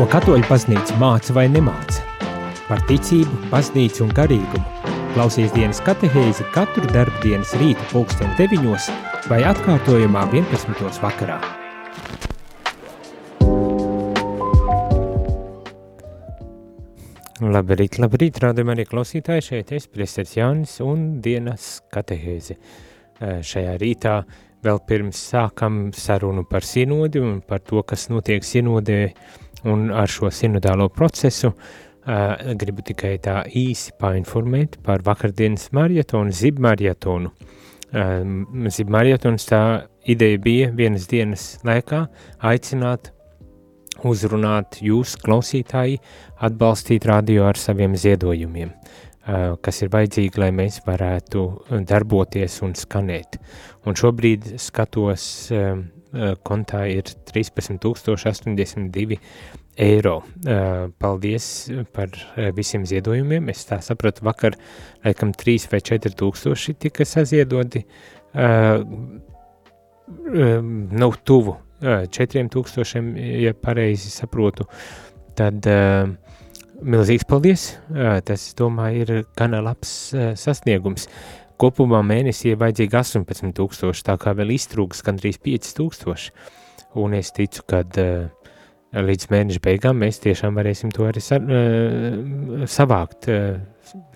Ko katoļu baznīca māca vai nemāca? Par ticību, baznīcu un garīgumu. Klausies dienas katehēzi katru darbdienas rīta pulksten 9 vai atkārtojumā 11. vakarā. Labrīt, labrīt, rādījumā arī klausītāji šeit es, priesteris Jānis un dienas katehēzi. Šajā rītā vēl pirms sākam sarunu par sinodi un par to, kas notiek sinodē Un ar šo sinodālo procesu uh, gribu tikai tā īsi painformēt par vakardienas marietonu, zibmarietonu. Um, zibmarietons tā ideja bija vienas dienas laikā aicināt uzrunāt jūs, klausītāji, atbalstīt radio ar saviem ziedojumiem, kas ir vajadzīgi, lai mēs varētu darboties un skanēt. Un šobrīd skatos, kontā ir 13,082 eiro. Paldies par visiem ziedojumiem. Es tā sapratu, vakar laikam 3 vai 4 tūkstoši tika saziedoti. Nav tuvu 4 tūkstošiem, ja pareizi saprotu. Tad milzīgs paldies. Tas, domāju, ir gana labs sasniegums. Kopumā mēnesī ir vajadzīgi 18 tūkstoši, tā kā vēl iztrūks gandrīz 5 tūkstoši. Un es ticu, ka uh, līdz mēneša beigām mēs tiešām varēsim to arī sa, uh, savākt, uh,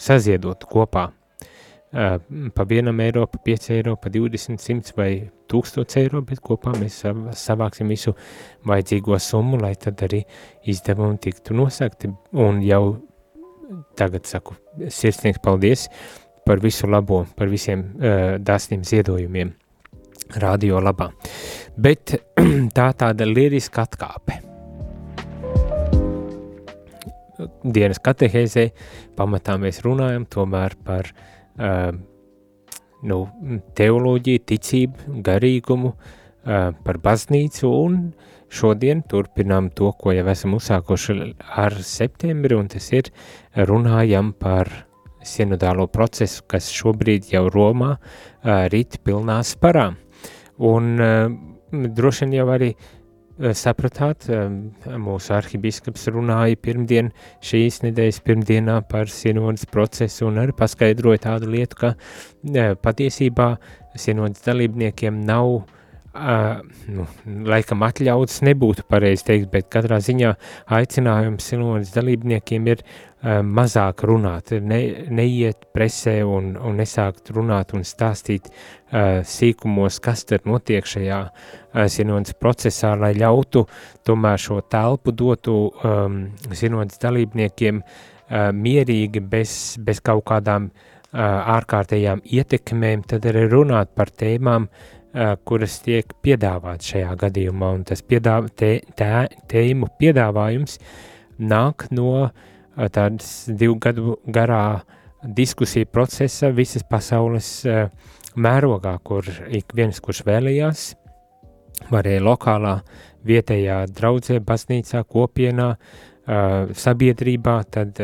saziedot kopā. Uh, pa vienam eiro, pa 5 eiro, pa 20, 100 vai 1000 eiro, bet kopā mēs savāksim visu vajadzīgo summu, lai tad arī izdevumi tiktu nosakti. Un jau tagad saku sirsnīgs paldies par visu labo, par visiem uh, dāsniem ziedojumiem radio labā. Bet tā tāda liriska atkāpe dienas katehēzē pamatā mēs runājam tomēr par uh, nu, teoloģiju, ticību, garīgumu, uh, par baznīcu un šodien turpinām to, ko jau esam uzsākuši ar septembri, un tas ir runājam par sinodālo procesu, kas šobrīd jau Romā rit pilnā sparā. Un droši vien jau arī sapratāt, mūsu arhibiskaps runāja pirmdien, šīs nedēļas pirmdienā par sinodas procesu un arī paskaidroja tādu lietu, ka patiesībā sinodas dalībniekiem nav Uh, nu, laikam atļauts nebūtu pareizi teikt, bet katrā ziņā aicinājums sinodas dalībniekiem ir uh, mazāk runāt, ne, neiet presē un, un nesākt runāt un stāstīt uh, sīkumos, kas tad notiek šajā uh, sinodas procesā, lai ļautu tomēr šo telpu dotu um, sinodas dalībniekiem uh, mierīgi, bez, bez kaut kādām uh, ārkārtējām ietekmēm, tad arī runāt par tēmām, uh, kuras tiek piedāvāts šajā gadījumā, un tas piedāv, te, tē, tēmu piedāvājums nāk no tādas divu gadu garā diskusiju procesa visas pasaules mērogā, kur ik viens, kurš vēlējās, varēja lokālā vietējā draudzē, baznīcā, kopienā, sabiedrībā, tad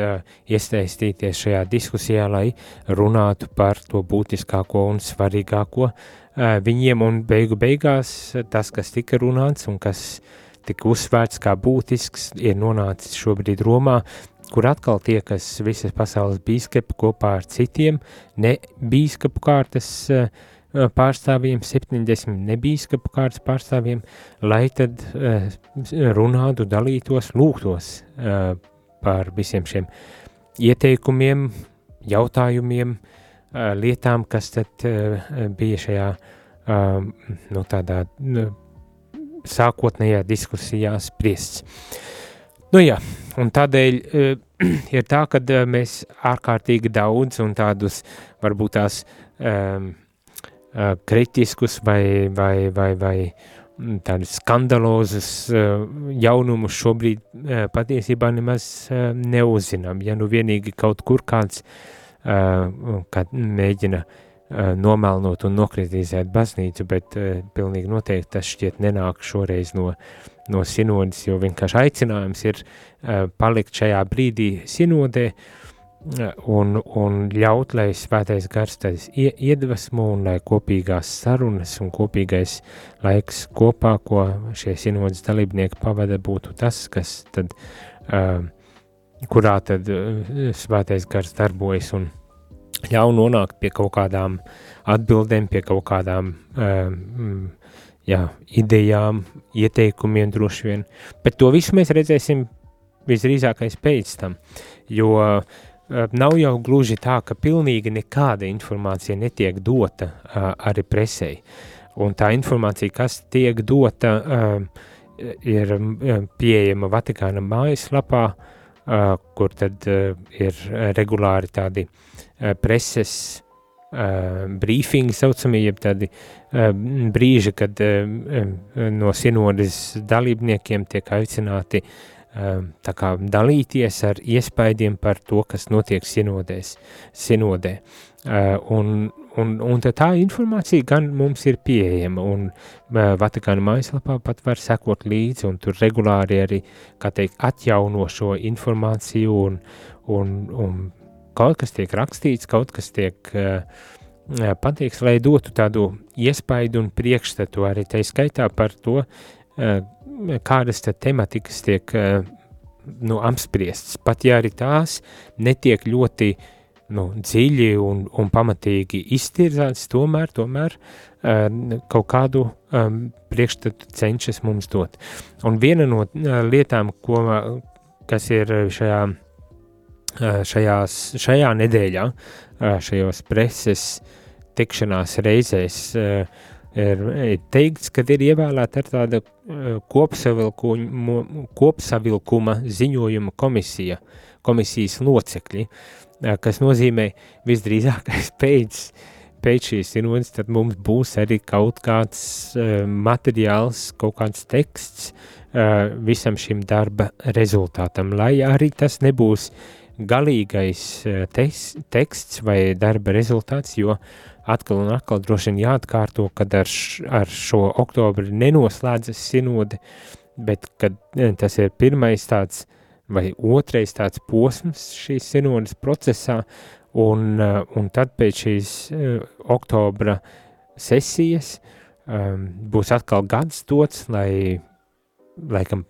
iesaistīties šajā diskusijā, lai runātu par to būtiskāko un svarīgāko viņiem un beigu beigās tas, kas tika runāts un kas tika uzsvērts kā būtisks, ir nonācis šobrīd Romā, kur atkal tiekas visas pasaules bīskapi kopā ar citiem ne bīskapu kārtas pārstāvjiem, 70 nebīskapu kārtas pārstāvjiem, lai tad runātu, dalītos, lūgtos par visiem šiem ieteikumiem, jautājumiem, uh, lietām, kas tad eh, bija šajā nu, tādā sākotnējā diskusijā spriests. Nu jā, un tādēļ ir tā, ka mēs ārkārtīgi daudz un tādus varbūt tās um, kritiskus vai, vai, vai, vai mm, tādus skandalozus jaunumus šobrīd patiesībā nemaz neuzzinām. Ja nu vienīgi kaut kur kāds uh, kad mēģina nomelnot un nokritizēt baznīcu, bet pilnīgi noteikti tas šķiet nenāk šoreiz no, no sinodas, jo vienkārši aicinājums ir palikt šajā brīdī sinodē un, un ļaut, lai svētais gars iedvesmo un lai kopīgās sarunas un kopīgais laiks kopā, ko šie sinodas dalībnieki pavada, būtu tas, kas tad, uh, kurā tad uh, svētais gars darbojas un ļauj nonākt pie kaut kādām atbildēm, pie kaut kādām uh, jā, idejām, ieteikumiem droši vien, bet to visu mēs redzēsim visdrīzākais pēc tam, jo uh, nav jau gluži tā, ka pilnīgi nekāda informācija netiek dota uh, arī presē. Un tā informācija, kas tiek dota, uh, ir pieejama Vatikāna mājaslapā, uh, kur tad ir regulāri tādi preses brīfingi saucamie, jeb tādi brīži, kad no sinodas dalībniekiem tiek aicināti tā kā dalīties ar iespaidiem par to, kas notiek sinodēs, sinodē. Ehm, un, un, un tā informācija gan mums ir pieejama, un ehm, Vatikāna mājaslapā pat var sekot līdzi, un tur regulāri arī, kā teikt, atjauno šo informāciju, un, un, un kaut kas tiek rakstīts, kaut kas tiek uh, pateikts, lai dotu tādu iespaidu un priekšstatu arī tai skaitā par to, uh, kādas tematikas tiek eh, nu, apspriestas. Pat ja arī tās netiek ļoti nu, dziļi un, un pamatīgi iztirzātas, tomēr, tomēr uh, kaut kādu um, priekšstatu cenšas mums dot. Un viena no uh, lietām, ko, kas ir šajā, uh, šajās, šajā nedēļā, šajos preses tikšanās reizēs, uh, ir, ir teikts, ka ir ievēlēta ar tāda kopsavilkuma ziņojuma komisija, komisijas locekļi, kas nozīmē visdrīzākais pēc, pēc šīs sinodas, tad mums būs arī kaut kāds materiāls, kaut kāds teksts visam šim darba rezultātam, lai arī tas nebūs galīgais tes, teksts vai darba rezultāts, jo uh, atkal un atkal droši vien jāatkārto, kad ar, š, ar šo oktobri nenoslēdzas sinode, bet kad tas ir pirmais tāds vai otrais tāds posms šīs sinodas procesā, un, uh, un tad pēc šīs uh, oktobra sesijas um, būs atkal gads dots, lai laikam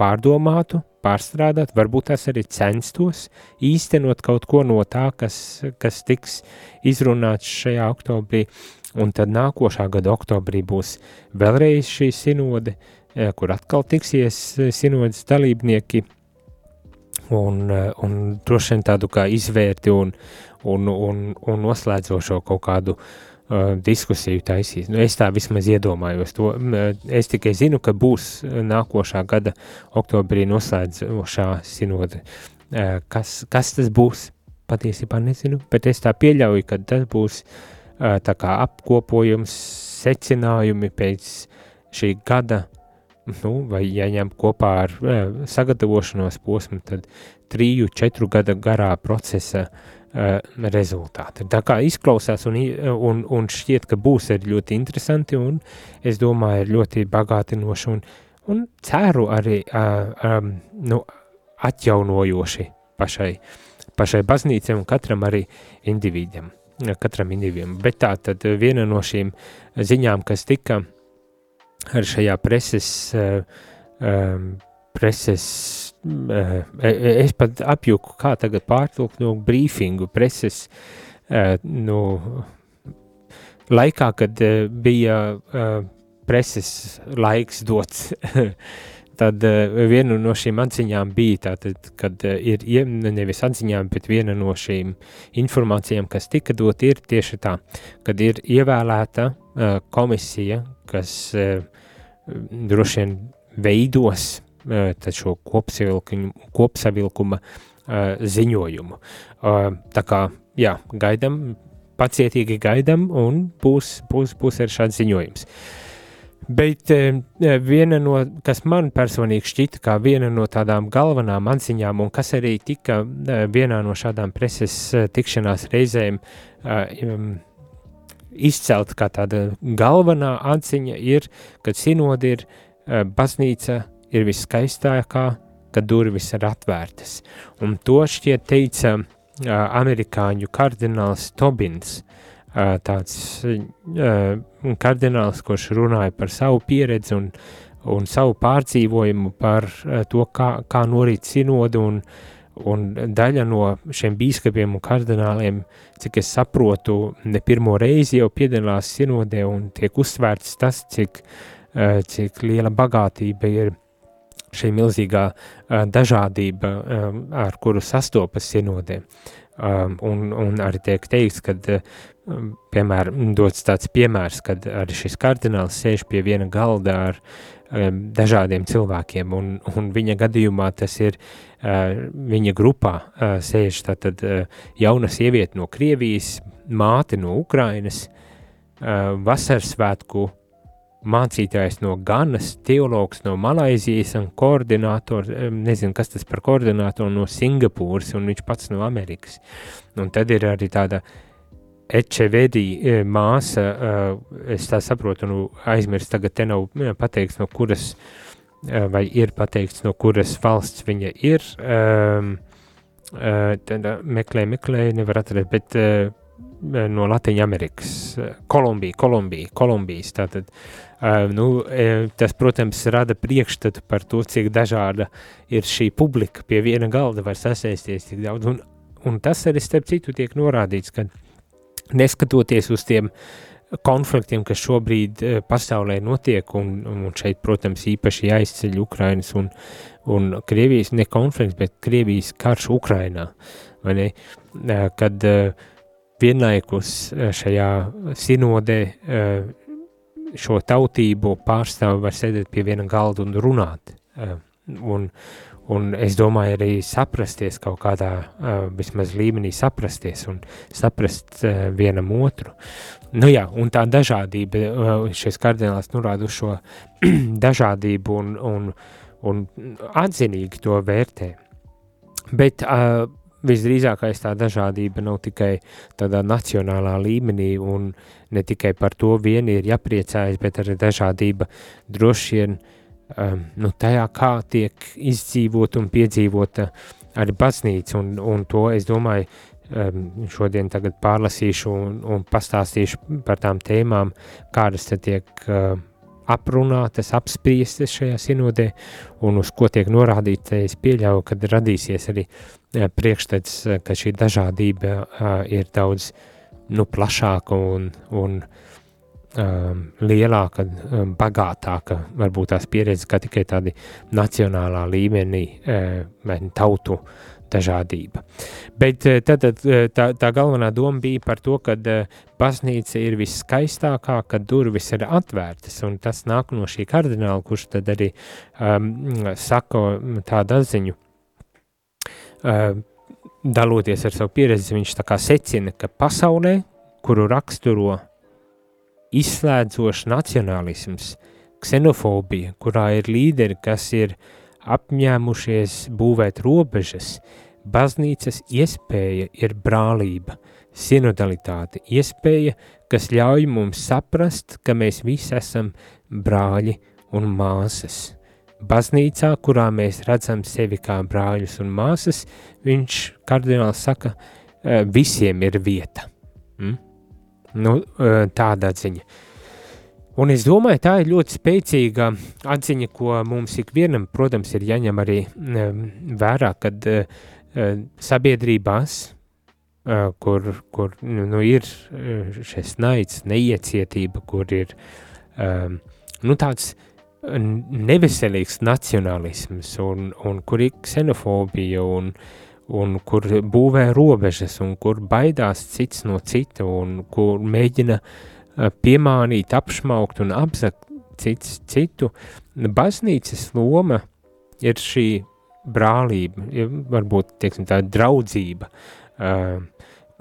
pārdomātu, pārstrādāt, varbūt tas arī censtos īstenot kaut ko no tā, kas, kas tiks izrunāts šajā oktobrī, un tad nākošā gada oktobrī būs vēlreiz šī sinode, eh, kur atkal tiksies eh, sinodas dalībnieki, un, eh, un droši vien tādu kā izvērti un, un, un, un noslēdzošo kaut kādu uh, diskusiju taisīs. Nu, es tā vismaz iedomājos to. Es tikai zinu, ka būs nākošā gada oktobrī noslēdzošā sinode. Kas, kas tas būs? Patiesībā nezinu, bet es tā pieļauju, ka tas būs tā kā apkopojums, secinājumi pēc šī gada, nu, vai jāņem kopā ar sagatavošanos posmu, tad triju, četru gada garā procesa uh, rezultāti. Tā kā izklausās un, un, un šķiet, ka būs arī ļoti interesanti un es domāju, ir ļoti bagātinoši un, un ceru arī uh, um, nu, atjaunojoši pašai, pašai baznīcai un katram arī individam. Katram individam. Bet tā tad viena no šīm ziņām, kas tika ar šajā preses uh, um, preses, es pat apjuku, kā tagad pārtulkt no brīfingu preses, eh, no laikā, kad bija preses laiks dots, tad viena no šīm atziņām bija tātad, kad ir, nevis atziņām, bet viena no šīm informācijām, kas tika dot, ir tieši tā, kad ir ievēlēta komisija, kas droši vien veidos šo kopsavilkuma ziņojumu. Tā kā, jā, gaidam, pacietīgi gaidam, un būs, būs, būs arī šāds ziņojums. Bet viena no, kas man personīgi šķita kā viena no tādām galvenām atziņām, un kas arī tika vienā no šādām preses tikšanās reizēm izcelt kā tāda galvenā atziņa, ir, ka sinodi ir baznīca ir viskaistākā, kad durvis ir atvērtas. Un to šķiet teica amerikāņu kardināls Tobins, tāds kardināls, kurš runāja par savu pieredzi un, un savu pārdzīvojumu par to, kā, kā norīt sinodu un, un daļa no šiem bīskapiem un kardināliem, cik es saprotu, ne pirmo reizi jau piedalās sinodē un tiek uzsvērts tas, cik, cik liela bagātība ir šī milzīgā dažādība, ar kuru sastopas sinodē. Un, un arī tiek teikts, ka, piemēram, dots tāds piemērs, kad arī šis kardināls sēž pie viena galda ar dažādiem cilvēkiem, un, un viņa gadījumā tas ir, viņa grupā sēž tātad jauna sieviete no Krievijas, māte no Ukrainas, vasaras svētku mācītājs no Ganas, teologs no Malaizijas un koordinators, nezinu, kas tas par koordinātoru no Singapūras un viņš pats no Amerikas. Un tad ir arī tāda Ečevedī e, māsa, e, es tā saprotu, nu aizmirst, tagad te nav pateikts, no kuras, vai ir pateikts, no kuras valsts viņa ir, um, tad meklē, meklē, nevar atrast, bet no Latvijas Amerikas, Kolumbija, Kolumbija, Kolumbijas. Tātad, uh, nu, tas, protams, rada priekšstatu par to, cik dažāda ir šī publika pie viena galda, var sasēsties tik daudz. Un, un tas arī, starp citu, tiek norādīts, ka neskatoties uz tiem konfliktiem, kas šobrīd pasaulē notiek, un, un šeit, protams, īpaši jāizceļ Ukrainas un, un Krievijas, ne konflikts, bet Krievijas karš Ukrainā, vai ne, kad uh, vienlaikus eh, šajā sinodē eh, šo tautību pārstāvi var sēdēt pie viena galda un runāt. Eh, un, un es domāju, arī saprasties kaut kādā vismaz līmenī, saprasties un saprast vienam otru. Nu jā, un tā dažādība, šis kardināls norāda uz šo dažādību un, un, un atzinīgi to vērtē. Bet uh, visdrīzākais tā dažādība nav tikai tādā nacionālā līmenī un ne tikai par to vien ir jāpriecājas, bet arī dažādība droši vien um, nu, tajā, kā tiek izdzīvot un piedzīvota arī baznīca, un, un to es domāju, um, šodien pārlasīšu un, un pastāstīšu par tām tēmām, kādas te tiek uh, aprunātas, apspriestas šajā sinodē, un uz ko tiek norādīts, es pieļauju, kad radīsies arī priekšstats, ka šī dažādība ir daudz nu, plašāka un, un um, lielāka, um, bagātāka, varbūt tās pieredzes, kā tikai tādi nacionālā līmenī vai tautu dažādība. Bet tad, tā, tā galvenā doma bija par to, ka baznīca ir viskaistākā, kad durvis ir atvērtas, un tas nāk no šī kardināla, kurš tad arī um, saka tādu atziņu, daloties ar savu pieredzi, viņš tā kā secina, ka pasaulē, kuru raksturo izslēdzošs nacionālisms, ksenofobija, kurā ir līderi, kas ir apņēmušies būvēt robežas, baznīcas iespēja ir brālība, sinodalitāte, iespēja, kas ļauj mums saprast, ka mēs visi esam brāļi un māsas baznīcā, kurā mēs redzam sevi kā brāļus un māsas, viņš kardināls saka, visiem ir vieta. Mm? Nu, e, tāda atziņa. Un es domāju, tā ir ļoti spēcīga atziņa, ko mums ikvienam, protams, ir jāņem arī e, vērā, kad sabiedrībās, kur, kur nu, ir šis naids, neiecietība, kur ir nu, tāds neveselīgs nacionālisms, un, un kur ir ksenofobija, un, un kur būvē robežas, un kur baidās cits no cita, un kur mēģina piemānīt, apšmaukt un apzakt cits citu. Baznīcas loma ir šī brālība, varbūt tieksim, tā draudzība, uh,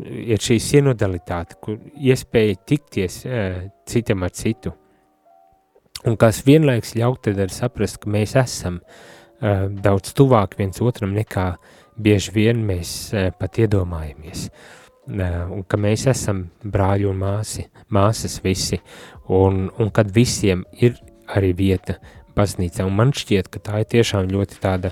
ir šī sinodalitāte, kur iespēja tikties uh, citam ar citu un kas vienlaiks ļauj tad arī saprast, ka mēs esam uh, daudz tuvāk viens otram nekā bieži vien mēs uh, pat iedomājamies. Uh, un ka mēs esam brāļi un māsi, māsas visi, un, un kad visiem ir arī vieta baznīcā. Un man šķiet, ka tā ir tiešām ļoti tāda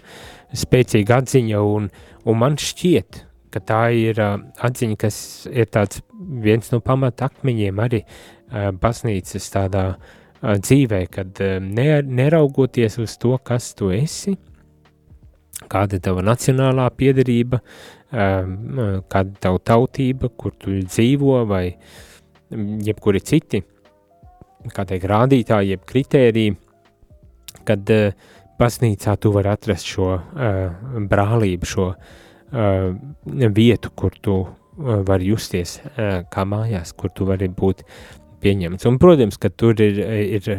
spēcīga atziņa, un, un man šķiet, ka tā ir uh, atziņa, kas ir tāds viens no pamata akmeņiem arī uh, baznīcas tādā uh, dzīvē, kad uh, ne, neraugoties uz to, kas tu esi, kāda ir tava nacionālā piedarība, uh, kāda tava tautība, kur tu dzīvo vai jebkuri citi, kā teikt, rādītāji, jeb kritēriji, kad uh, baznīcā tu vari atrast šo uh, brālību, šo uh, vietu, kur tu uh, vari justies uh, kā mājās, kur tu vari būt pieņemts. Un, protams, ka tur ir, ir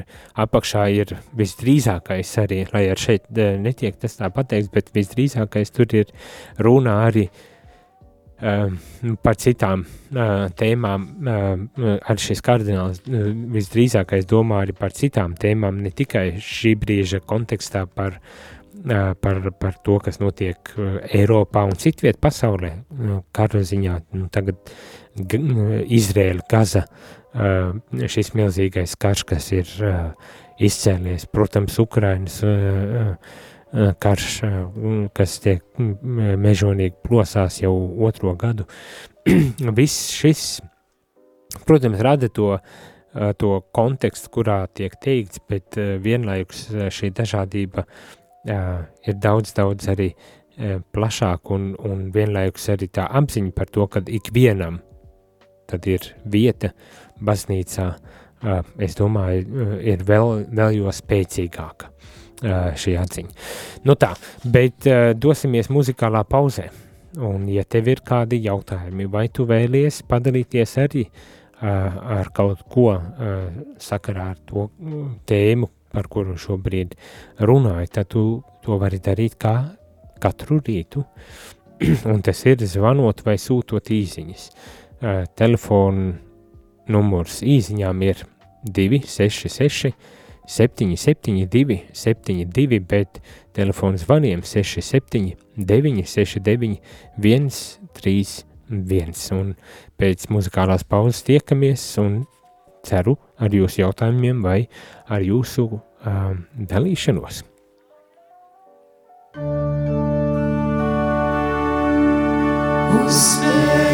apakšā ir visdrīzākais arī, lai ar šeit netiek tas tā pateikts, bet visdrīzākais tur ir runā arī uh, par citām uh, tēmām, uh, ar šis kardināls visdrīzākais domā arī par citām tēmām, ne tikai šī brīža kontekstā par, par, par to, kas notiek Eiropā un citviet pasaulē, kara ziņā, nu, tagad Izrēla, Gaza, uh, šis milzīgais karš, kas ir uh, izcēlies, protams, Ukrainas uh, uh, Eh, karš, eh, kas tiek mežonīgi plosās jau otro gadu. Viss šis, protams, rada to, eh, to kontekstu, kurā tiek teikts, bet vienlaikus šī dažādība ir daudz, daudz arī plašāk un, un vienlaikus arī tā apziņa par to, ka ikvienam tad ir vieta baznīcā, es domāju, ir vēl, vēl jo spēcīgāka šī atziņa. Nu tā, bet dosimies muzikālā pauzē. Un, ja tev ir kādi jautājumi, vai tu vēlies padalīties arī ar kaut ko sakarā ar to tēmu, par kuru šobrīd runāju, tad tu to vari darīt kā katru rītu. Un tas ir zvanot vai sūtot īsiņas. Telefona numurs īsiņām ir 266 772, 72, bet telefons zvaniem 67, 969, 131. Un pēc muzikālās pauzes tiekamies un ceru ar jūsu jautājumiem vai ar jūsu um, dalīšanos. Uz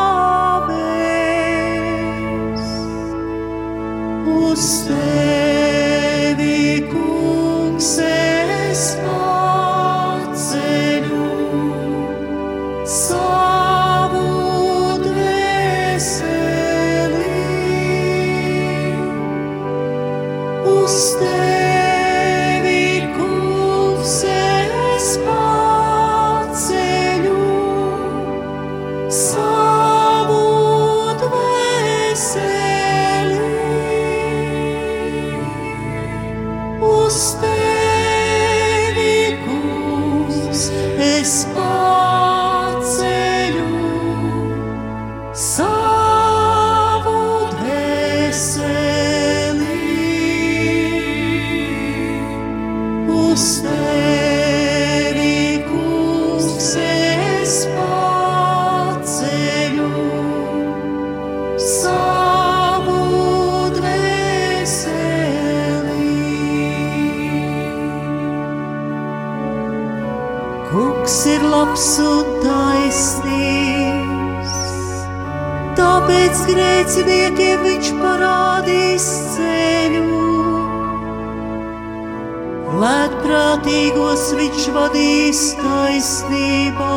vadīs taisnībā,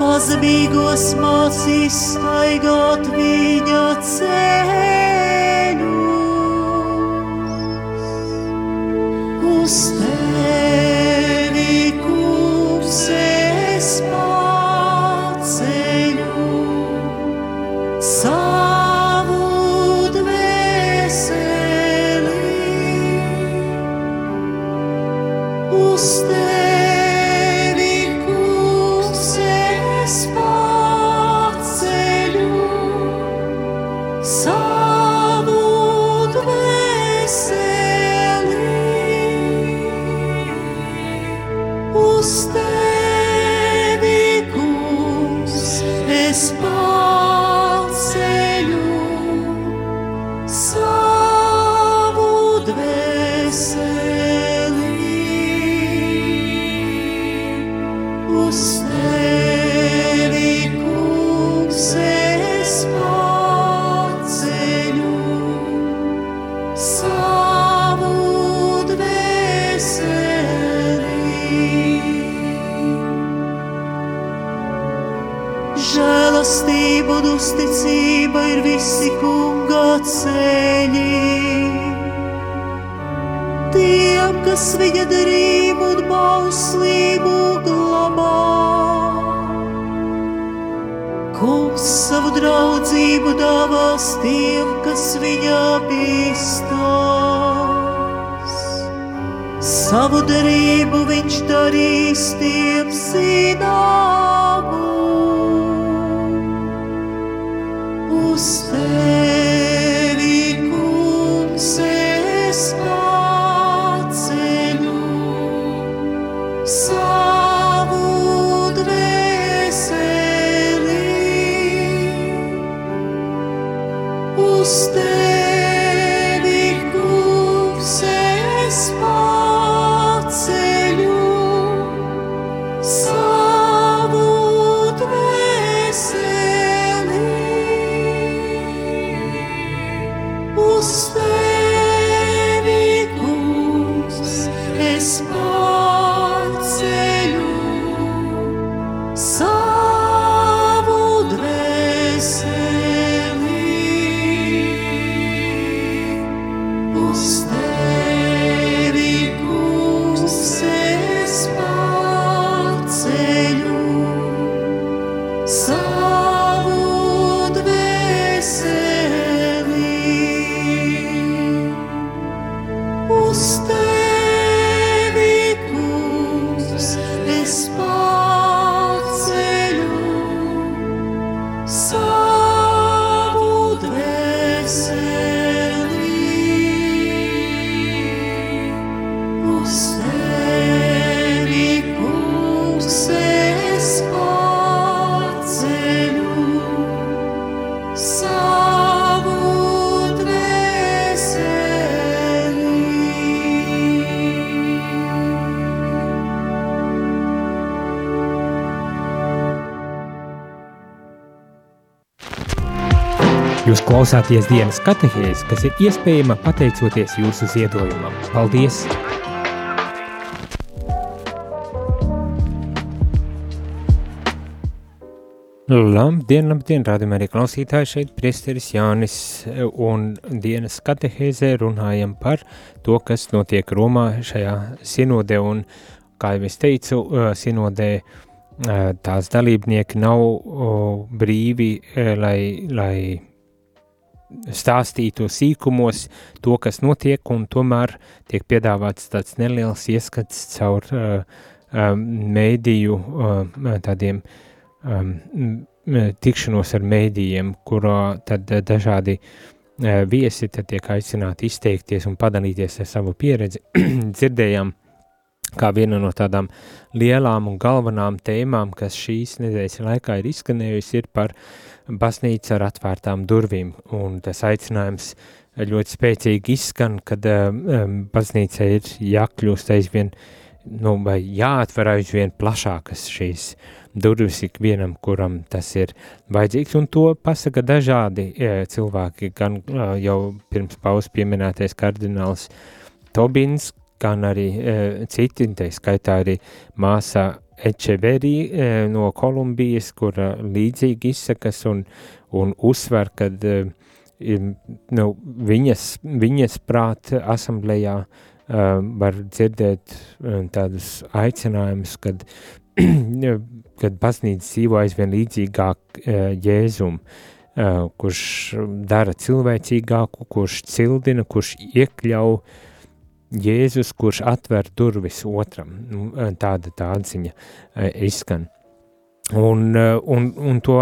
pazemīgos mācīs staigāt viņa ceļu. Uz Jūs klausāties dienas katehēs, kas ir iespējama pateicoties jūsu ziedojumam. Paldies! Labdien, labdien, rādījumā arī klausītāji šeit priesteris Jānis un dienas katehēzē runājam par to, kas notiek Romā šajā sinodē un, kā jau es teicu, sinodē tās dalībnieki nav brīvi, lai, lai stāstītu sīkumos to, kas notiek, un tomēr tiek piedāvāts tāds neliels ieskats caur uh, um, mēdīju uh, tādiem um, tikšanos ar mēdījiem, kurā tad dažādi uh, viesi tad tiek aicināti izteikties un padalīties ar savu pieredzi. Dzirdējām, kā viena no tādām lielām un galvenām tēmām, kas šīs nedēļas laikā ir izskanējusi, ir par baznīcu ar atvērtām durvīm, un tas aicinājums ļoti spēcīgi izskan, kad um, baznīca ir jākļūst aizvien nu, vai jāatver aizvien plašākas šīs durvis ikvienam, kuram tas ir vajadzīgs, un to pasaka dažādi e, cilvēki, gan e, jau pirms paus pieminētais kardināls Tobins, gan arī e, citi, tā skaitā arī māsa Ečeveri e, no Kolumbijas, kura līdzīgi izsakas un, un uzsver, kad e, nu, viņas, viņas prāt asamblējā var dzirdēt tādus aicinājumus, kad, kad baznīca dzīvo aizvien līdzīgāk Jēzum, kurš dara cilvēcīgāku, kurš cildina, kurš iekļauj Jēzus, kurš atver durvis otram. Nu, tāda tā atziņa uh, izskan. Un, un, un to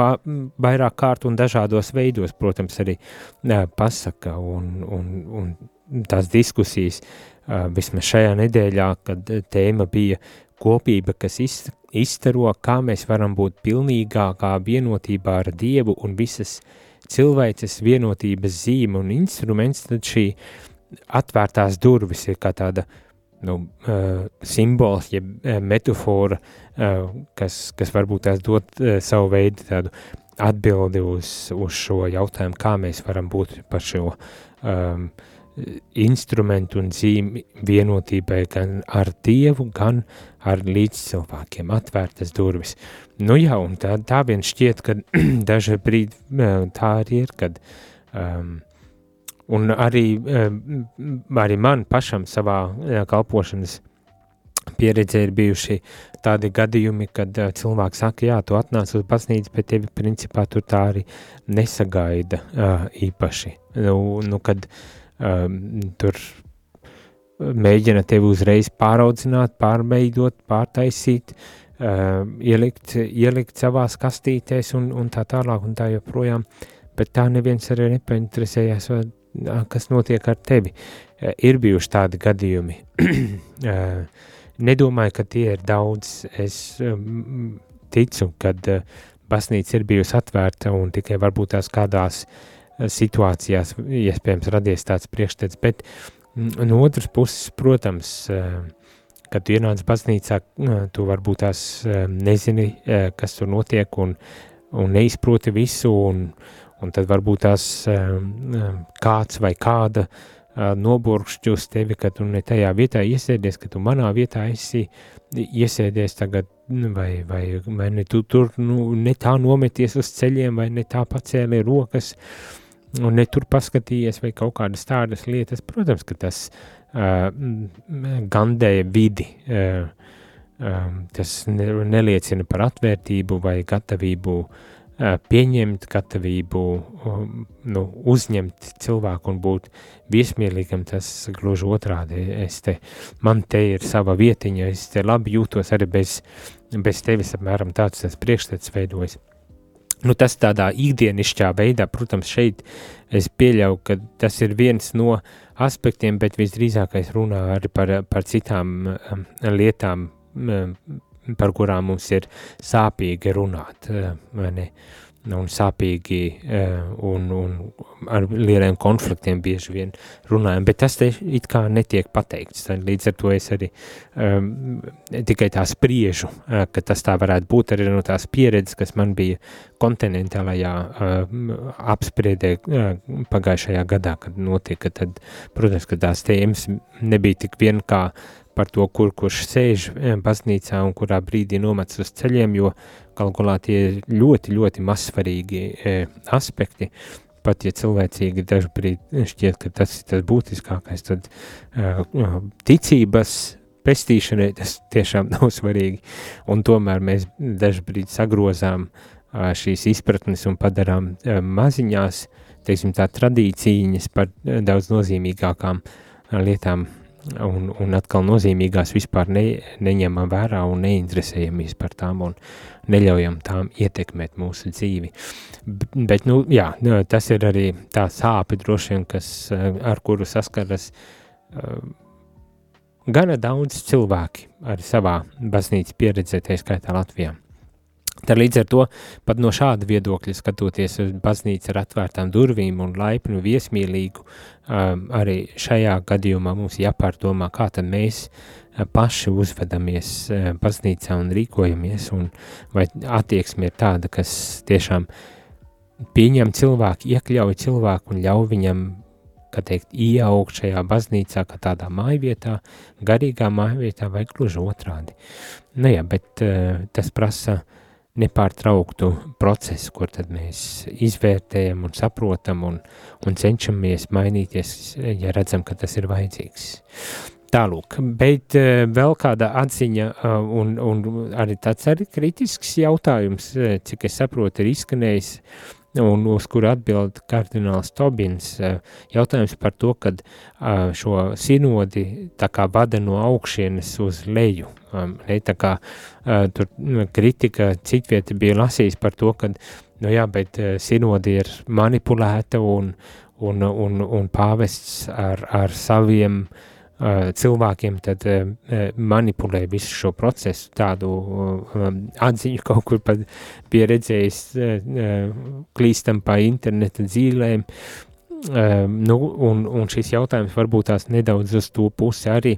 vairāk kārt un dažādos veidos, protams, arī pasaka un, un, un tās diskusijas, vismaz šajā nedēļā, kad tēma bija kopība, kas izstaro, kā mēs varam būt pilnīgākā vienotībā ar Dievu un visas cilvēces vienotības zīme un instruments, tad šī atvērtās durvis ir kā tāda nu, uh, simbols, jeb uh, metafora, uh, kas, kas varbūt tās dot uh, savu veidu tādu atbildi uz, uz šo jautājumu, kā mēs varam būt par šo um, instrumentu un zīmi vienotībai gan ar Dievu, gan ar līdzcilvēkiem, atvērtas durvis. Nu jā, un tā, tā vien šķiet, ka daži brīdi tā arī ir, kad um, Un arī, eh, arī man pašam savā eh, kalpošanas pieredzē ir bijuši tādi gadījumi, kad uh, cilvēks saka, jā, tu atnāc uz baznīcu, bet tevi principā tur tā arī nesagaida īpaši. Nu, nu kad um, tur mēģina tevi uzreiz pāraudzināt, pārveidot, pārtaisīt, uh, ielikt, ielikt savās kastītēs un, un tā tālāk un tā joprojām, bet tā neviens arī nepainteresējās, vai kas notiek ar tevi. Ir bijuši tādi gadījumi. Nedomāju, ka tie ir daudz. Es ticu, ka baznīca ir bijusi atvērta un tikai varbūt tās kādās situācijās iespējams radies tāds priekšstats, bet no otras puses, protams, kad tu ienāc baznīcā, tu varbūt tās nezini, kas tur notiek un, un neizproti visu un, un tad varbūt tās kāds vai kāda noburkšķi uz tevi, ka tu ne tajā vietā iesēdies, ka tu manā vietā esi iesēdies tagad, vai, vai, vai ne tu tur nu, ne tā nometies uz ceļiem, vai ne tā pacēli rokas, un ne tur paskatījies, vai kaut kādas tādas lietas. Protams, ka tas uh, gandēja vidi, uh, um, tas ne, neliecina par atvērtību vai gatavību uh, pieņemt gatavību, nu, uzņemt cilvēku un būt viesmīlīgam, tas gluži otrādi. Es te, man te ir sava vietiņa, es te labi jūtos arī bez, bez tevis, apmēram tāds tas priekšstats veidojas. Nu, tas tādā ikdienišķā veidā, protams, šeit es pieļauju, ka tas ir viens no aspektiem, bet visdrīzākais runā arī par, par citām um, lietām, um, par kurām mums ir sāpīgi runāt, eh, vai ne? Un sāpīgi eh, un, un ar lieliem konfliktiem bieži vien runājam, bet tas te it kā netiek pateikts. Līdz ar to es arī um, tikai tā spriežu, uh, ka tas tā varētu būt arī no tās pieredzes, kas man bija kontinentālajā uh, apspriedē uh, pagājušajā gadā, kad notika, tad, protams, ka tās tēmas nebija tik vien kā par to, kur kurš sēž eh, baznīcā un kurā brīdī nomets uz ceļiem, jo galu galā tie ir ļoti, ļoti mazsvarīgi e, aspekti. Pat ja cilvēcīgi dažbrīd šķiet, ka tas ir tas būtiskākais, tad e, ticības pestīšanai tas tiešām nav svarīgi. Un tomēr mēs dažbrīd sagrozām e, šīs izpratnes un padarām e, maziņās, teiksim tā, tradīcīņas par daudz nozīmīgākām lietām un, un atkal nozīmīgās vispār ne, neņemam vērā un neinteresējamies par tām un neļaujam tām ietekmēt mūsu dzīvi. Bet, nu, jā, tas ir arī tā sāpe droši vien, kas, ar kuru saskaras uh, gana daudz cilvēki ar savā baznīcas pieredzē, tā skaitā Latvijā. Tad līdz ar to pat no šāda viedokļa skatoties uz baznīcu ar atvērtām durvīm un laipnu viesmīlīgu, um, arī šajā gadījumā mums jāpārdomā, kā tad mēs uh, paši uzvedamies uh, baznīcā un rīkojamies, un vai attieksme ir tāda, kas tiešām pieņem cilvēku, iekļauj cilvēku un ļauj viņam, kā teikt, ieaugt šajā baznīcā, kā tādā mājvietā, garīgā mājvietā vai gluži otrādi. Nu jā, bet uh, tas prasa uh, nepārtrauktu procesu, kur tad mēs izvērtējam un saprotam un, un cenšamies mainīties, ja redzam, ka tas ir vajadzīgs. Tālūk, bet uh, vēl kāda atziņa uh, un, un arī tāds arī kritisks jautājums, uh, cik es saprotu, ir izskanējis un uz kuru atbild kardināls Tobins. Eh, jautājums par to, kad eh, šo sinodi tā kā vada no augšienes uz leju. Um, ne, tā kā eh, tur nu, kritika citvieta bija lasījis par to, ka, nu jā, bet sinodi ir manipulēta un, un, un, un pāvests ar, ar saviem uh, cilvēkiem tad manipulē visu šo procesu, tādu atziņu kaut kur pat pieredzējis klīstam pa interneta dzīlēm, nu, un, un šis jautājums varbūt tās nedaudz uz to pusi arī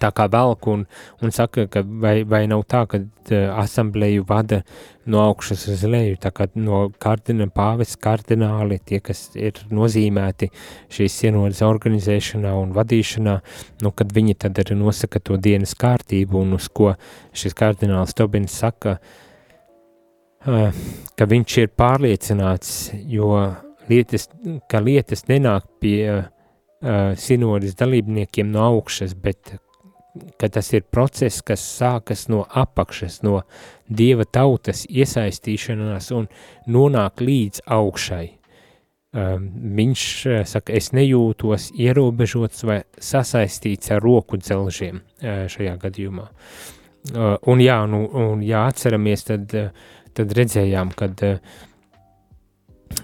tā kā velk un, un saka, ka vai, vai nav tā, ka uh, asambleju vada no augšas uz leju, tā kā no kardina, pāves kardināli, tie, kas ir nozīmēti šīs sienodas organizēšanā un vadīšanā, nu, kad viņi tad arī nosaka to dienas kārtību un uz ko šis kardināls Tobins saka, uh, ka viņš ir pārliecināts, jo lietas, ka lietas nenāk pie uh, sinodas dalībniekiem no augšas, bet ka tas ir process, kas sākas no apakšas, no dieva tautas iesaistīšanās un nonāk līdz augšai. Um, viņš uh, saka, es nejūtos ierobežots vai sasaistīts ar roku dzelžiem uh, šajā gadījumā. Uh, un jā, nu, un jā, atceramies, tad, uh, tad redzējām, kad uh, Eh,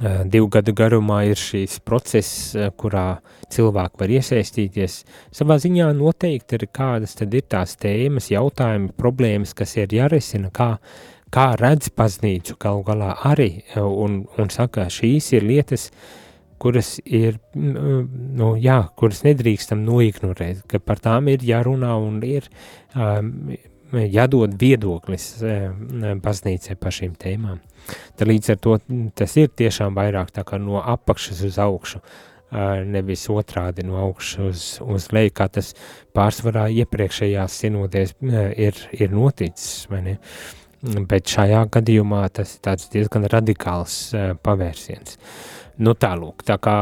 divu gadu garumā ir šīs process, kurā cilvēki var iesaistīties. Savā ziņā noteikti ir kādas tad ir tās tēmas, jautājumi, problēmas, kas ir jārisina, kā, kā redz paznīcu galu galā arī, un, un saka, šīs ir lietas, kuras ir, nu, jā, kuras nedrīkstam noignorēt, ka par tām ir jārunā un ir um, jādod viedoklis baznīcai par šīm tēmām. Tad līdz ar to tas ir tiešām vairāk tā kā no apakšas uz augšu, nevis otrādi no augšas uz, uz leju, kā tas pārsvarā iepriekšējās sinodēs ir, ir noticis, vai ne? Bet šajā gadījumā tas ir tāds diezgan radikāls pavērsiens. Nu tālūk, tā kā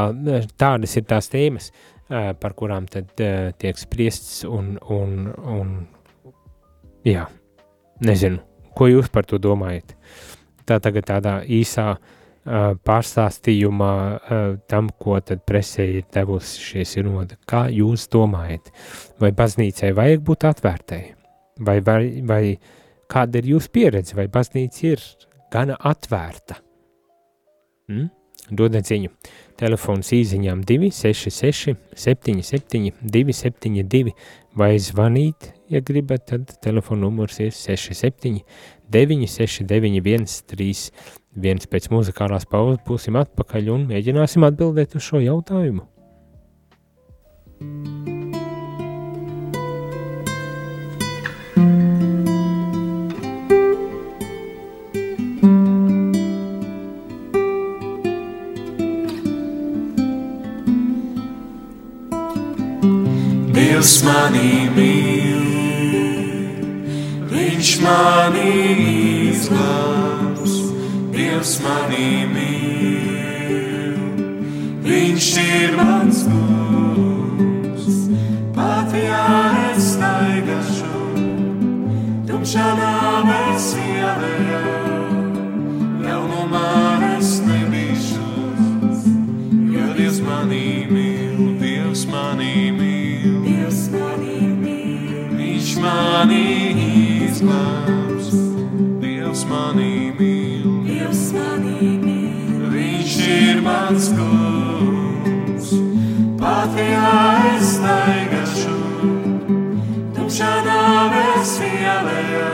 tādas ir tās tēmas, par kurām tad tiek spriests un, un, un jā, nezinu, ko jūs par to domājat? Tā tagad tādā īsā uh, pārstāstījumā uh, tam, ko tad presē ir devusi šie sinodi. Kā jūs domājat? Vai baznīcai vajag būt atvērtai? Vai, vai, vai kāda ir jūsu pieredze? Vai baznīca ir gana atvērta? Hmm? Dodiet ziņu. Telefons īsiņām 266, 77, 272 vai zvanīt, ja gribat, tad telefona numurs ir 67, 969, 131. Pēc muzikālās pauzes būsim atpakaļ un mēģināsim atbildēt uz šo jautājumu. Dievs manī mīl, Viņš manī izglābs, Dievs manī mīl, Viņš ir mans kungs, pat ja es staigāšu, tumšā nāves ielējā, mani izglābs, Dievs mani mīl, Dievs mani mīl, Viņš ir mans kungs. Pat ja es staigāšu, tumšā nāves ielējā,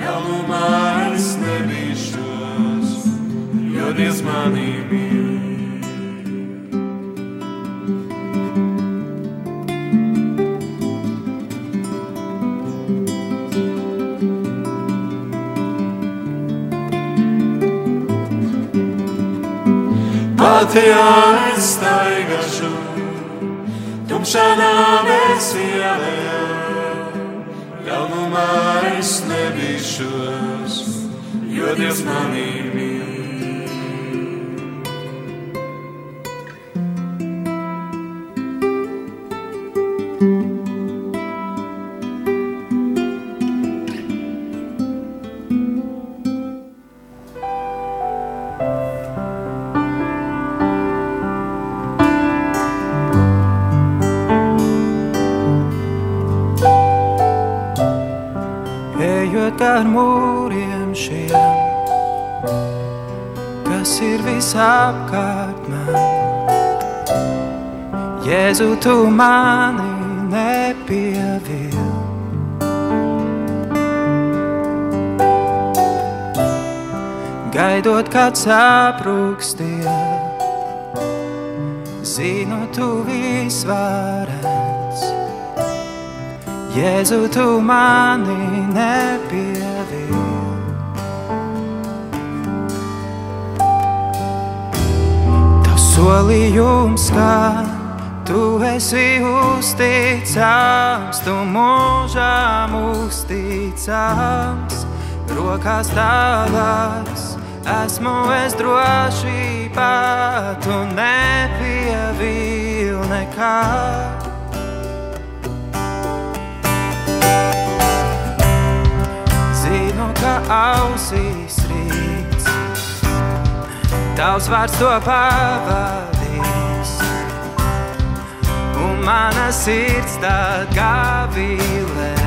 ļaunumā es nebīšos, jo Dievs mani mīl. Patijā es staigāšu, tumšā nāves ielējā, ļaunumā es nebīšos, jo Dievs manī mīl. Ar mūriem šiem, kas ir visapkārt man. Jēzu, tu mani nepievīli. Gaidot, kad saprūkstie, zinu, tu visvarens. Jēzu, tu mani nepievīli. Solījums, ka tu esi uzticams, tu mūžām uzticams, rokās tavās. Esmu es drošībā, tu nepievīli nekad. Zinu, ka rīts, tavs vārds to pavadīs, un mana sirds tad gavilēs.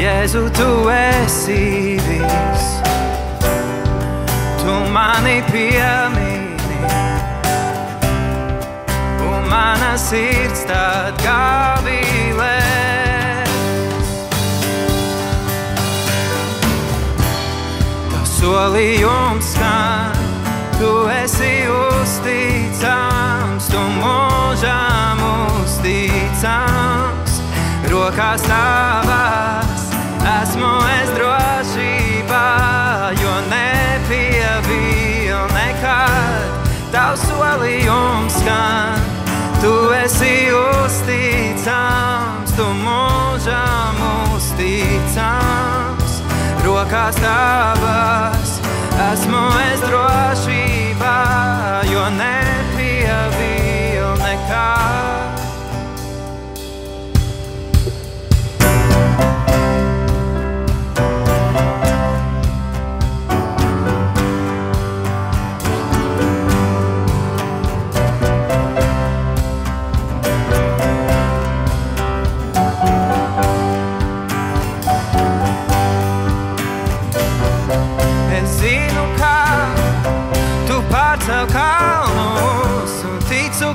Jēzu, tu esi viss, tu mani piemini un mana sirds tad gavilē. Solījums skan, tu esi uzticams, tu mūžām uzticams, rokās tavās esmu es drošībā, jo nepievīl nekad. Tavs solījums skan, tu esi uzticams, tu mūžām. Rokās tavas esmu es drošībā, jo nepievīl nekad.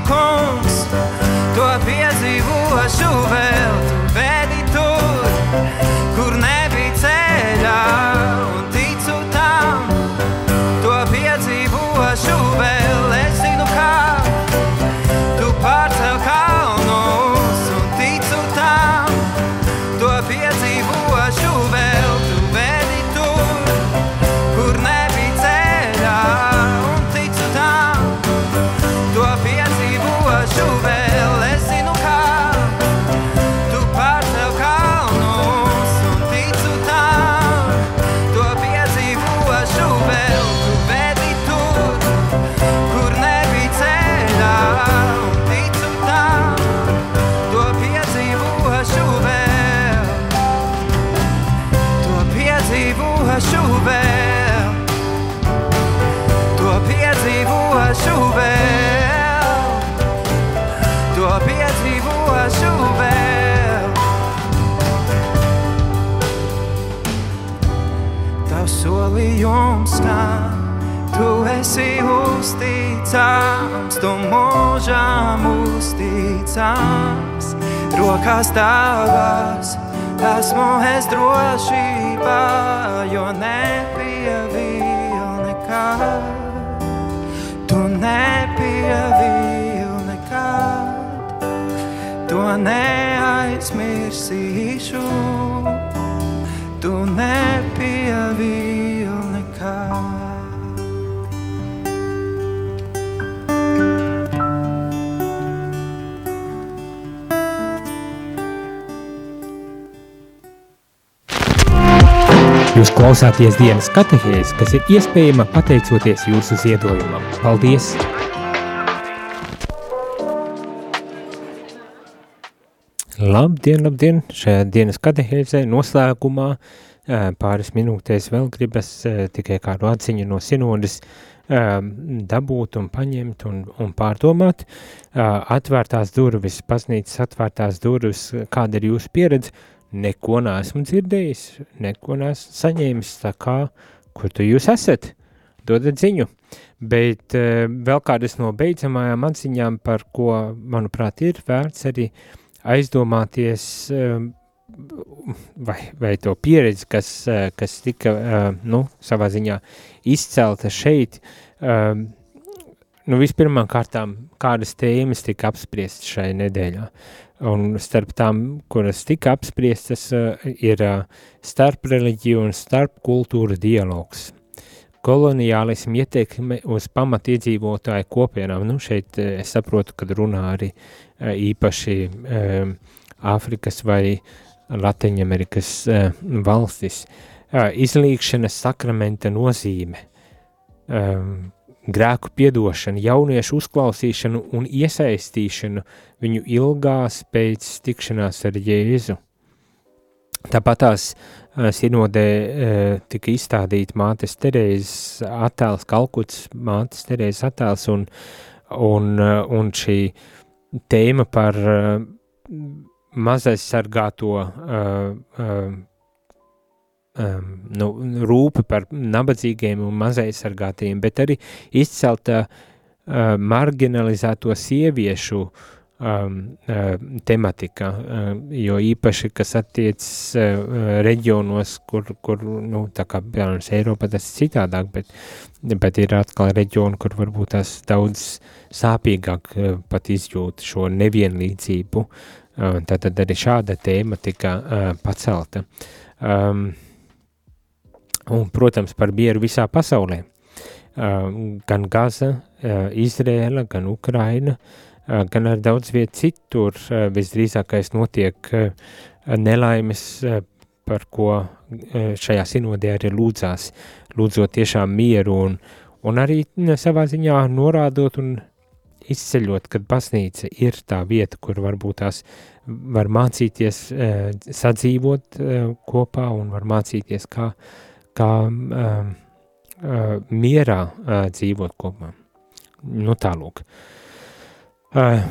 Kungs, to piedzīvošu vēl. Rokās tavās esmu es drošībā. jo nebija vēl nekad. Tu nebija vēl nekad, to neaizmirsīšu. Tu nebija klausāties dienas katehēs, kas ir iespējama pateicoties jūsu ziedojumam. Paldies! Labdien, labdien! Šajā dienas katehēzē noslēgumā pāris minūtēs vēl gribas tikai kādu atziņu no sinodas dabūt un paņemt un, un pārdomāt. Atvērtās durvis, paznīcas atvērtās durvis, kāda ir jūsu pieredze, neko neesmu dzirdējis, neko neesmu saņēmis, tā kā, kur tu jūs esat, dodat ziņu. Bet uh, vēl kādas no beidzamajām atziņām, par ko, manuprāt, ir vērts arī aizdomāties, uh, vai, vai to pieredzi, kas, uh, kas tika, nu, savā ziņā izcelta šeit, nu, vispirmām kārtām, kādas tēmas tika apspriestas šai nedēļā. Un starp tām, kuras tika apspriestas, uh, ir uh, starp reliģiju un starp kultūra dialogs. Koloniālismu ietekme uz pamatiedzīvotāju kopienām. Nu, šeit uh, es saprotu, kad runā arī īpaši Āfrikas vai Latviņamerikas valstis. Izlīgšanas sakramenta nozīme, um, grēku piedošanu, jauniešu uzklausīšanu un iesaistīšanu viņu ilgās pēc tikšanās ar Jēzu. Tāpat tās sinodē tika izstādīta mātes Terēzes attēls, Kalkuts mātes Terēzes attēls un, un, un šī tēma par mazais sargāto uh, uh, um, nu, rūpi par nabadzīgiem un mazaizsargātiem, bet arī izcelta uh, marginalizēto sieviešu um, uh, tematika, uh, jo īpaši, kas attiec uh, reģionos, kur, kur nu, tā kā, piemēram, Eiropa tas ir citādāk, bet, bet ir atkal reģioni, kur varbūt tas daudz sāpīgāk uh, pat izjūt šo nevienlīdzību, uh, tad arī šāda tēma tika uh, pacelta. Um, un, protams, par mieru visā pasaulē. Gan Gaza, Izrēla, gan Ukraina, gan ar daudz vietu citur visdrīzākais notiek nelaimes, par ko šajā sinodē arī lūdzās, lūdzot tiešām mieru un, un arī savā ziņā norādot un izceļot, kad baznīca ir tā vieta, kur varbūt tās var mācīties sadzīvot kopā un var mācīties, kā uh, kā uh, uh, mierā uh, dzīvot kopā. Nu, tālūk. Uh,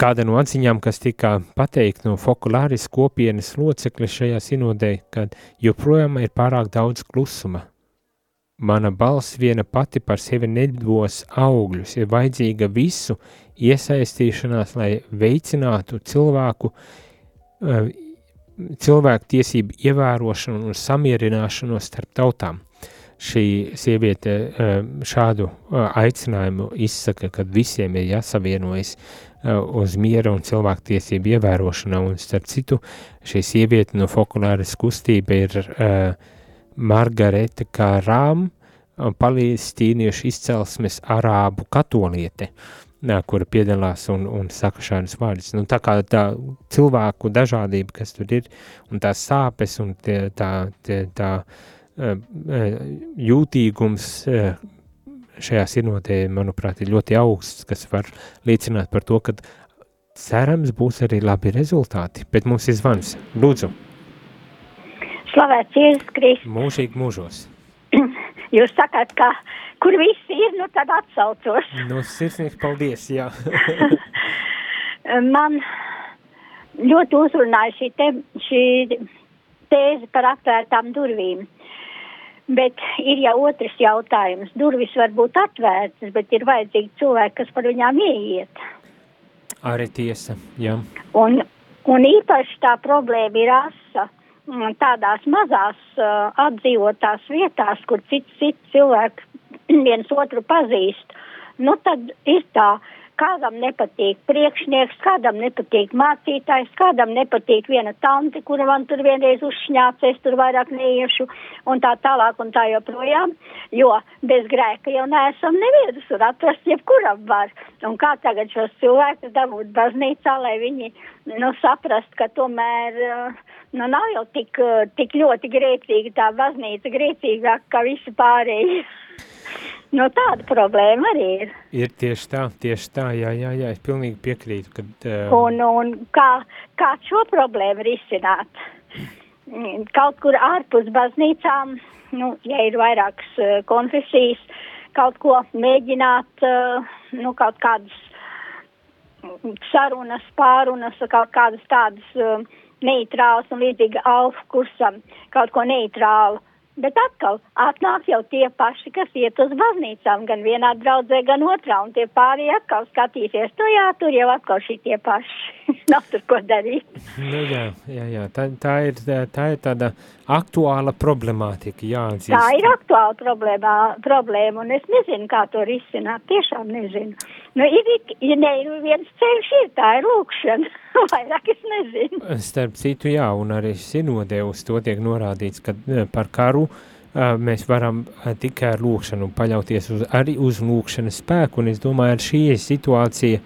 kāda no atziņām, kas tika pateikta no Fokulāris kopienas locekļa šajā sinodē, kad joprojām ir pārāk daudz klusuma. Mana balss viena pati par sevi nedos augļus, ir vajadzīga visu iesaistīšanās, lai veicinātu cilvēku uh, cilvēku tiesību ievērošanu un samierināšanos starp tautām. Šī sieviete eh, šādu eh, aicinājumu izsaka, kad visiem ir jāsavienojas eh, uz miera un cilvēku tiesību ievērošanu, un starp citu, šī sieviete no fokulāras kustība ir Margarete Karām, palestīniešu izcelsmes arābu katoliete. Uh, kura piedalās un, un saka šādus vārdus. Nu, tā kā tā cilvēku dažādība, kas tur ir, un tās sāpes un tie, tā, tie, tā jūtīgums šajā sinotē, manuprāt, ir ļoti augsts, kas var liecināt par to, ka cerams būs arī labi rezultāti. Bet mums ir zvans. Lūdzu. Slavēts Jēzus Kristus. Mūžīgi mūžos. Jūs sakāt, ka kur viss ir, nu tad atsaucos. Nu, sirsnīgs paldies, jā. Man ļoti uzrunāja šī, te, šī tēze par atvērtām durvīm. Bet ir jau otrs jautājums. Durvis var būt atvērtas, bet ir vajadzīgi cilvēki, kas par viņām ieiet. Arī tiesa, jā. Un, un īpaši tā problēma ir asa tādās mazās uh, apdzīvotās vietās, kur cits, cits cilvēki viens otru pazīst, nu tad ir tā, kādam nepatīk priekšnieks, kādam nepatīk mācītājs, kādam nepatīk viena tante, kura man tur vienreiz uzšņāca, es tur vairāk neiešu, un tā tālāk un tā joprojām, jo bez grēka jau neesam nevienus, un atrast jebkuram var. Un kā tagad šos cilvēkus dabūt baznīcā, lai viņi, nu, saprast, ka tomēr, nu, nav jau tik, tik ļoti grēcīga tā baznīca, grēcīgāk kā visi pārējie. Nu, tāda problēma arī ir. Ir tieši tā, tieši tā, jā, jā, jā es pilnīgi piekrītu. Kad, uh... Un, un kā, kā šo problēmu risināt? Kaut kur ārpus baznīcām, nu, ja ir vairākas uh, konfesijas, kaut ko mēģināt, uh, nu, kaut kādas sarunas, pārunas, kaut kādas tādas uh, neitrālas un līdzīgi alfa kursam, kaut ko neitrālu Bet atkal atnāk jau tie paši, kas iet uz baznīcām, gan vienā draudzē, gan otrā, un tie pārējie atkal skatīsies, nu jā, tur jau atkal šī tie paši, nav tur ko darīt. Nu jā, jā, jā, tā, tā, ir, tā ir tāda aktuāla problemātika, jāatzīst. Tā ir aktuāla problēma, problēma, un es nezinu, kā to risināt, tiešām nezinu. Nu, ir, ja ne, viens ceļš ir, tā ir lūkšana, vairāk es nezinu. Starp citu, jā, un arī sinodē uz to tiek norādīts, ka eh, par karu uh, mēs varam uh, tikai ar lūkšanu paļauties uz, arī uz lūkšanas spēku, un es domāju, ar šī situācija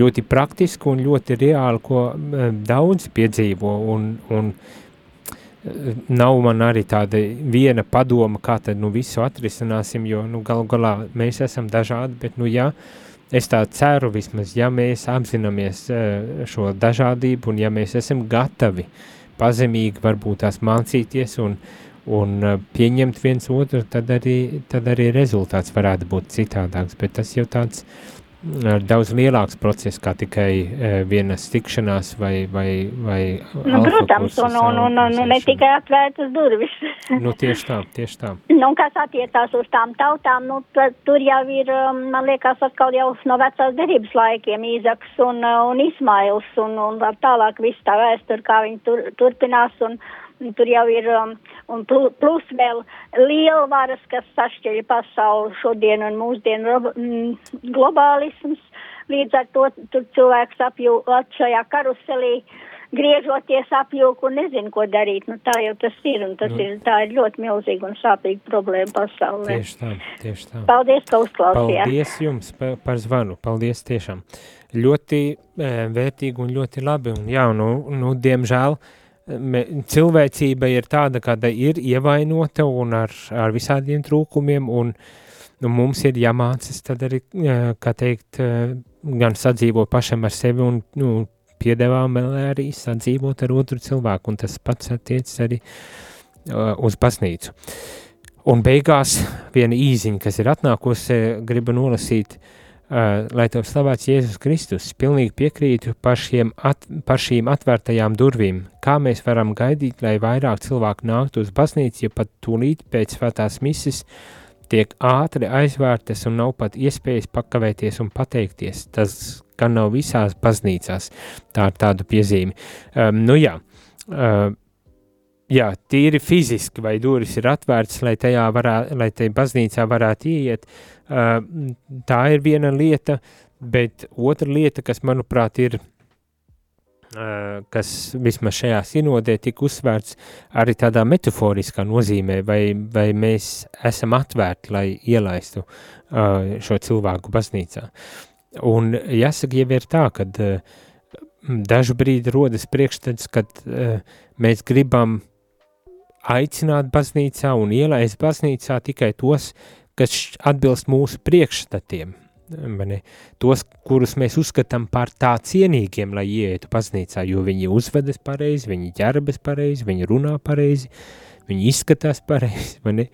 ļoti praktiska un ļoti reāla, ko daudz piedzīvo, un, un nav man arī tāda viena padoma, kā tad nu visu atrisināsim, jo nu galu galā mēs esam dažādi, bet nu jā, ja, es tā ceru vismaz, ja mēs apzināmies eh, šo dažādību un ja mēs esam gatavi pazemīgi varbūt tās mācīties un, un eh, pieņemt viens otru, tad arī, tad arī rezultāts varētu būt citādāks, bet tas jau tāds uh, daudz lielāks process kā tikai uh, vienas tikšanās vai, vai, vai nu, Protams, un, un, un, un, un ne tikai atvērtas durvis. nu, tieši tā, tieši tā. Nu, kas attiecās uz tām tautām, nu, tad, tur jau ir, um, man liekas, atkal jau no vecās derības laikiem Īzaks un, uh, un Ismails un, un tālāk viss tā vēstur, kā viņi tur, turpinās un, Tur jau ir um, un plus vēl lielvaras, kas sašķeļ pasauli šodien un mūsdienu mm, globālisms. Līdz ar to tur cilvēks apjūt šajā karuselī, griežoties apjūku un nezinu, ko darīt. Nu, tā jau tas ir, un tas nu, ir, tā ir ļoti milzīga un sāpīga problēma pasaulē. Tieši tā, tieši tā. Paldies, ka uzklausījāt. Paldies jums par, par zvanu, paldies tiešām. Ļoti e, vērtīgi un ļoti labi, un jā, nu, nu diemžēl, uh, cilvēcība ir tāda, kāda ir ievainota un ar, ar visādiem trūkumiem, un nu, mums ir jāmācas tad arī, kā teikt, gan sadzīvot pašam ar sevi un nu, piedevām arī sadzīvot ar otru cilvēku, un tas pats attiecas arī uh, uz baznīcu. Un beigās viena īziņa, kas ir atnākusi, gribu nolasīt Uh, lai tev slavēts Jēzus Kristus, pilnīgi piekrītu par, at, par šīm atvērtajām durvīm. Kā mēs varam gaidīt, lai vairāk cilvēku nāktu uz baznīcu, ja pat tūlīt pēc svētās mises tiek ātri aizvērtas un nav pat iespējas pakavēties un pateikties. Tas gan nav visās baznīcās, tā ir tāda piezīme. Um, nu jā, uh, jā, tīri fiziski, vai durvis ir atvērtas, lai tajā varētu, lai tajā baznīcā varētu ieiet, uh, tā ir viena lieta, bet otra lieta, kas, manuprāt, ir, uh, kas vismaz šajā sinodē tika uzsvērts arī tādā metaforiskā nozīmē, vai, vai mēs esam atvērti, lai ielaistu uh, šo cilvēku baznīcā. Un jāsaka, jau ir tā, ka uh, dažu brīdi rodas priekšstats, kad uh, mēs gribam aicināt baznīcā un ielaist baznīcā tikai tos, kas atbilst mūsu priekšstatiem, mani, tos, kurus mēs uzskatām par tā cienīgiem, lai ietu baznīcā, jo viņi uzvedas pareizi, viņi ģerbas pareizi, viņi runā pareizi, viņi izskatās pareizi, mani,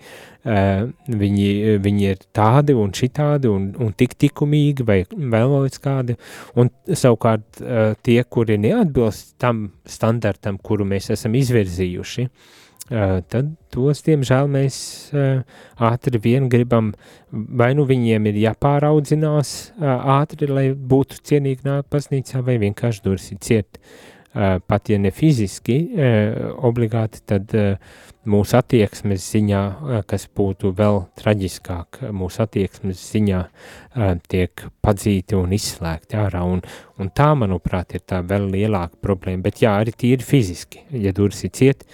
uh, viņi, viņi ir tādi un šitādi un, un tik tikumīgi vai vēl kaut kādi, un savukārt uh, tie, kuri neatbilst tam standartam, kuru mēs esam izvirzījuši, uh, tad tos, diemžēl, mēs ātri vien gribam, vai nu viņiem ir jāpāraudzinās ātri, lai būtu cienīgi nāk baznīcā, vai vienkārši dursi ciet pat ja ne fiziski obligāti, tad mūsu attieksmes ziņā, kas būtu vēl traģiskāk, mūsu attieksmes ziņā tiek padzīti un izslēgti ārā, un, un tā, manuprāt, ir tā vēl lielāka problēma, bet jā, arī tīri fiziski, ja durvis ir ciet,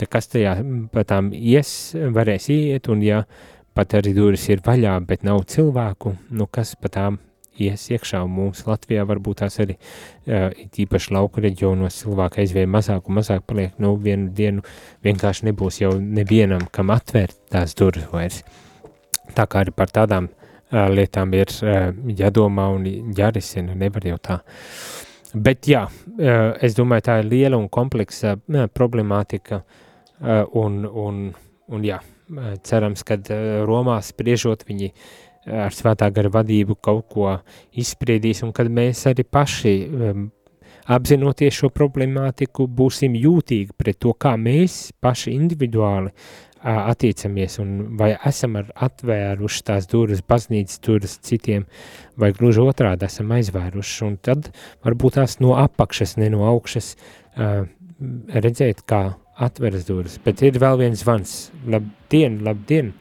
tad kas tajā pa tām ies, varēs iet, un ja pat arī durvis ir vaļā, bet nav cilvēku, nu kas pa tām ies iekšā, un mums Latvijā varbūt tās arī īpaši lauku reģionos cilvēki aizvien mazāk un mazāk paliek, nu vienu dienu vienkārši nebūs jau nevienam, kam atvērt tās durvis vairs. Tā kā arī par tādām lietām ir jādomā un jārisina, nevar jau tā. Bet jā, es domāju, tā ir liela un kompleksa problemātika, un, un, un jā, cerams, kad Romā spriežot viņi uh, ar svētā gara vadību kaut ko izspriedīs, un kad mēs arī paši um, apzinoties šo problemātiku, būsim jūtīgi pret to, kā mēs paši individuāli uh, attiecamies, un vai esam atvēruši tās durvis, baznīcas durvis citiem, vai gluži otrādi esam aizvēruši, un tad varbūt tās no apakšas, ne no augšas uh, redzēt, kā atveras durvis. Bet ir vēl viens zvans. Labdien, labdien!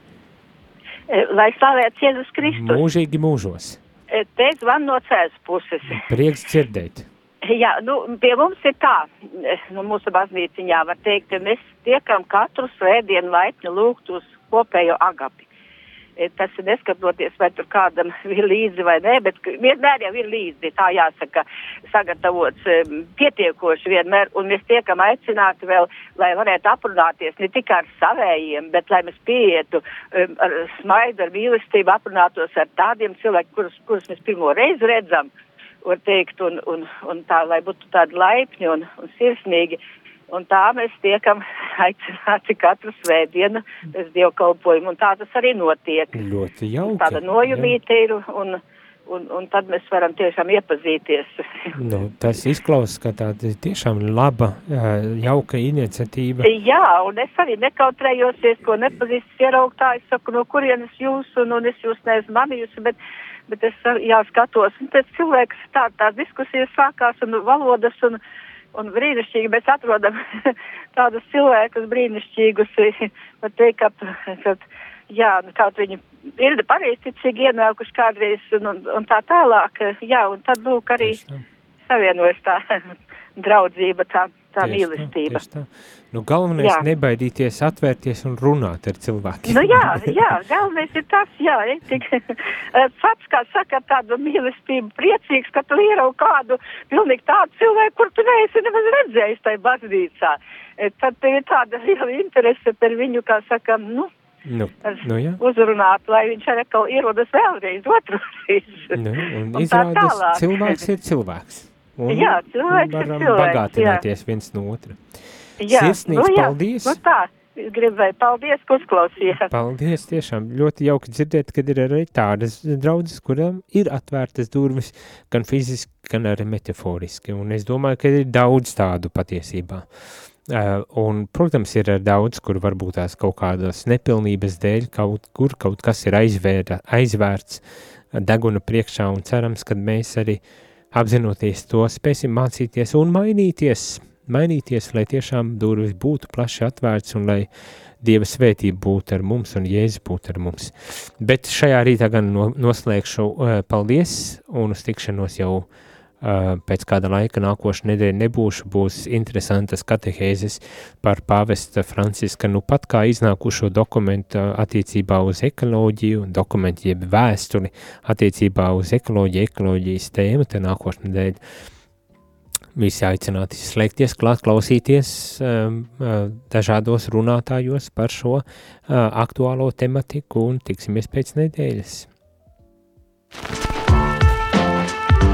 E, lai slavēts Jēzus Kristus. Mūžīgi mūžos. E, te zvan no cēs puses. Prieks dzirdēt. Jā, nu, pie mums ir tā, e, nu, mūsu baznīciņā var teikt, ka mēs tiekam katru svētdienu laipni lūgt uz kopējo agapi. E, tas neskatoties, vai tur kādam ir līdzi vai nē, bet vienmēr jau ir līdzi, tā jāsaka, sagatavots e, pietiekoši vienmēr, un mēs tiekam aicināti vēl, lai varētu aprunāties ne tikai ar savējiem, bet lai mēs pieietu e, ar smaidu, ar mīlestību, aprunātos ar tādiem cilvēkiem, kurus, kurus mēs pirmo reizi redzam, teikt, un, un, un tā, lai būtu tādi laipni un, un sirsnīgi. Un tā mēs tiekam aicināti katru svētdienu pēc dievkalpojumu, un tā tas arī notiek. Ļoti jauki. Tāda nojumīte ir, un, un, un tad mēs varam tiešām iepazīties. Nu, tas izklausās, ka tā tiešām laba, jauka iniciatīva. Jā, un es arī nekautrējosies, ko nepazīstas ieraugt, es saku, no kurienes jūs, un, un es jūs neesmu manījusi, bet bet es jāskatos, un pēc cilvēks tā, tās diskusijas sākās, un valodas, un, un brīnišķīgi mēs atrodam tādus cilvēkus brīnišķīgus, var teikt, ka, jā, nu, kaut viņi ir pareizticīgi ienākuši kādreiz un, un, un tā tālāk, jā, un tad lūk arī savienojas tā draudzība, tā, tā tieši mīlestība. Tā, tā. Nu, galvenais jā. nebaidīties, atvērties un runāt ar cilvēkiem. Nu, jā, jā, galvenais ir tas, jā, tik pats, kā saka, tādu mīlestību priecīgs, ka tu ieraugi kādu pilnīgi tādu cilvēku, kur tu neesi nemaz redzējis tai baznīcā. E, tad tev ir tāda liela interese par viņu, kā saka, nu, Nu, nu, jā. uzrunāt, lai viņš arī atkal ierodas vēlreiz, otru reizi. Nu, un, un izrādās, cilvēks ir cilvēks. Un jā, cilvēks ir cilvēks. bagātināties jā. viens no otra. Jā, Sirsnīgs nu, jā, paldies! Nu tā, es gribēju paldies, ka uzklausījāt. Paldies, tiešām ļoti jauki dzirdēt, kad ir arī tādas draudzes, kurām ir atvērtas durvis gan fiziski, gan arī metaforiski. Un es domāju, ka ir daudz tādu patiesībā. Uh, un, protams, ir daudz, kur varbūt tās kaut kādas nepilnības dēļ kaut kur kaut kas ir aizvēra, aizvērts deguna priekšā un cerams, ka mēs arī apzinoties to spēsim mācīties un mainīties, mainīties, lai tiešām durvis būtu plaši atvērts un lai Dieva svētība būtu ar mums un Jēzus būtu ar mums. Bet šajā rītā gan no, noslēgšu uh, paldies un uz tikšanos jau uh, pēc kāda laika nākošu nedēļu nebūšu, būs interesantas katehēzes par pāvesta Franciska nu pat kā iznākušo dokumentu attiecībā uz ekoloģiju, dokumentu jeb vēstuli attiecībā uz ekoloģiju, ekoloģijas tēmu, te nākošu nedēļu Visi aicināti slēgties, klāt, klausīties um, uh, dažādos runātājos par šo aktuālo tematiku un tiksimies pēc nedēļas.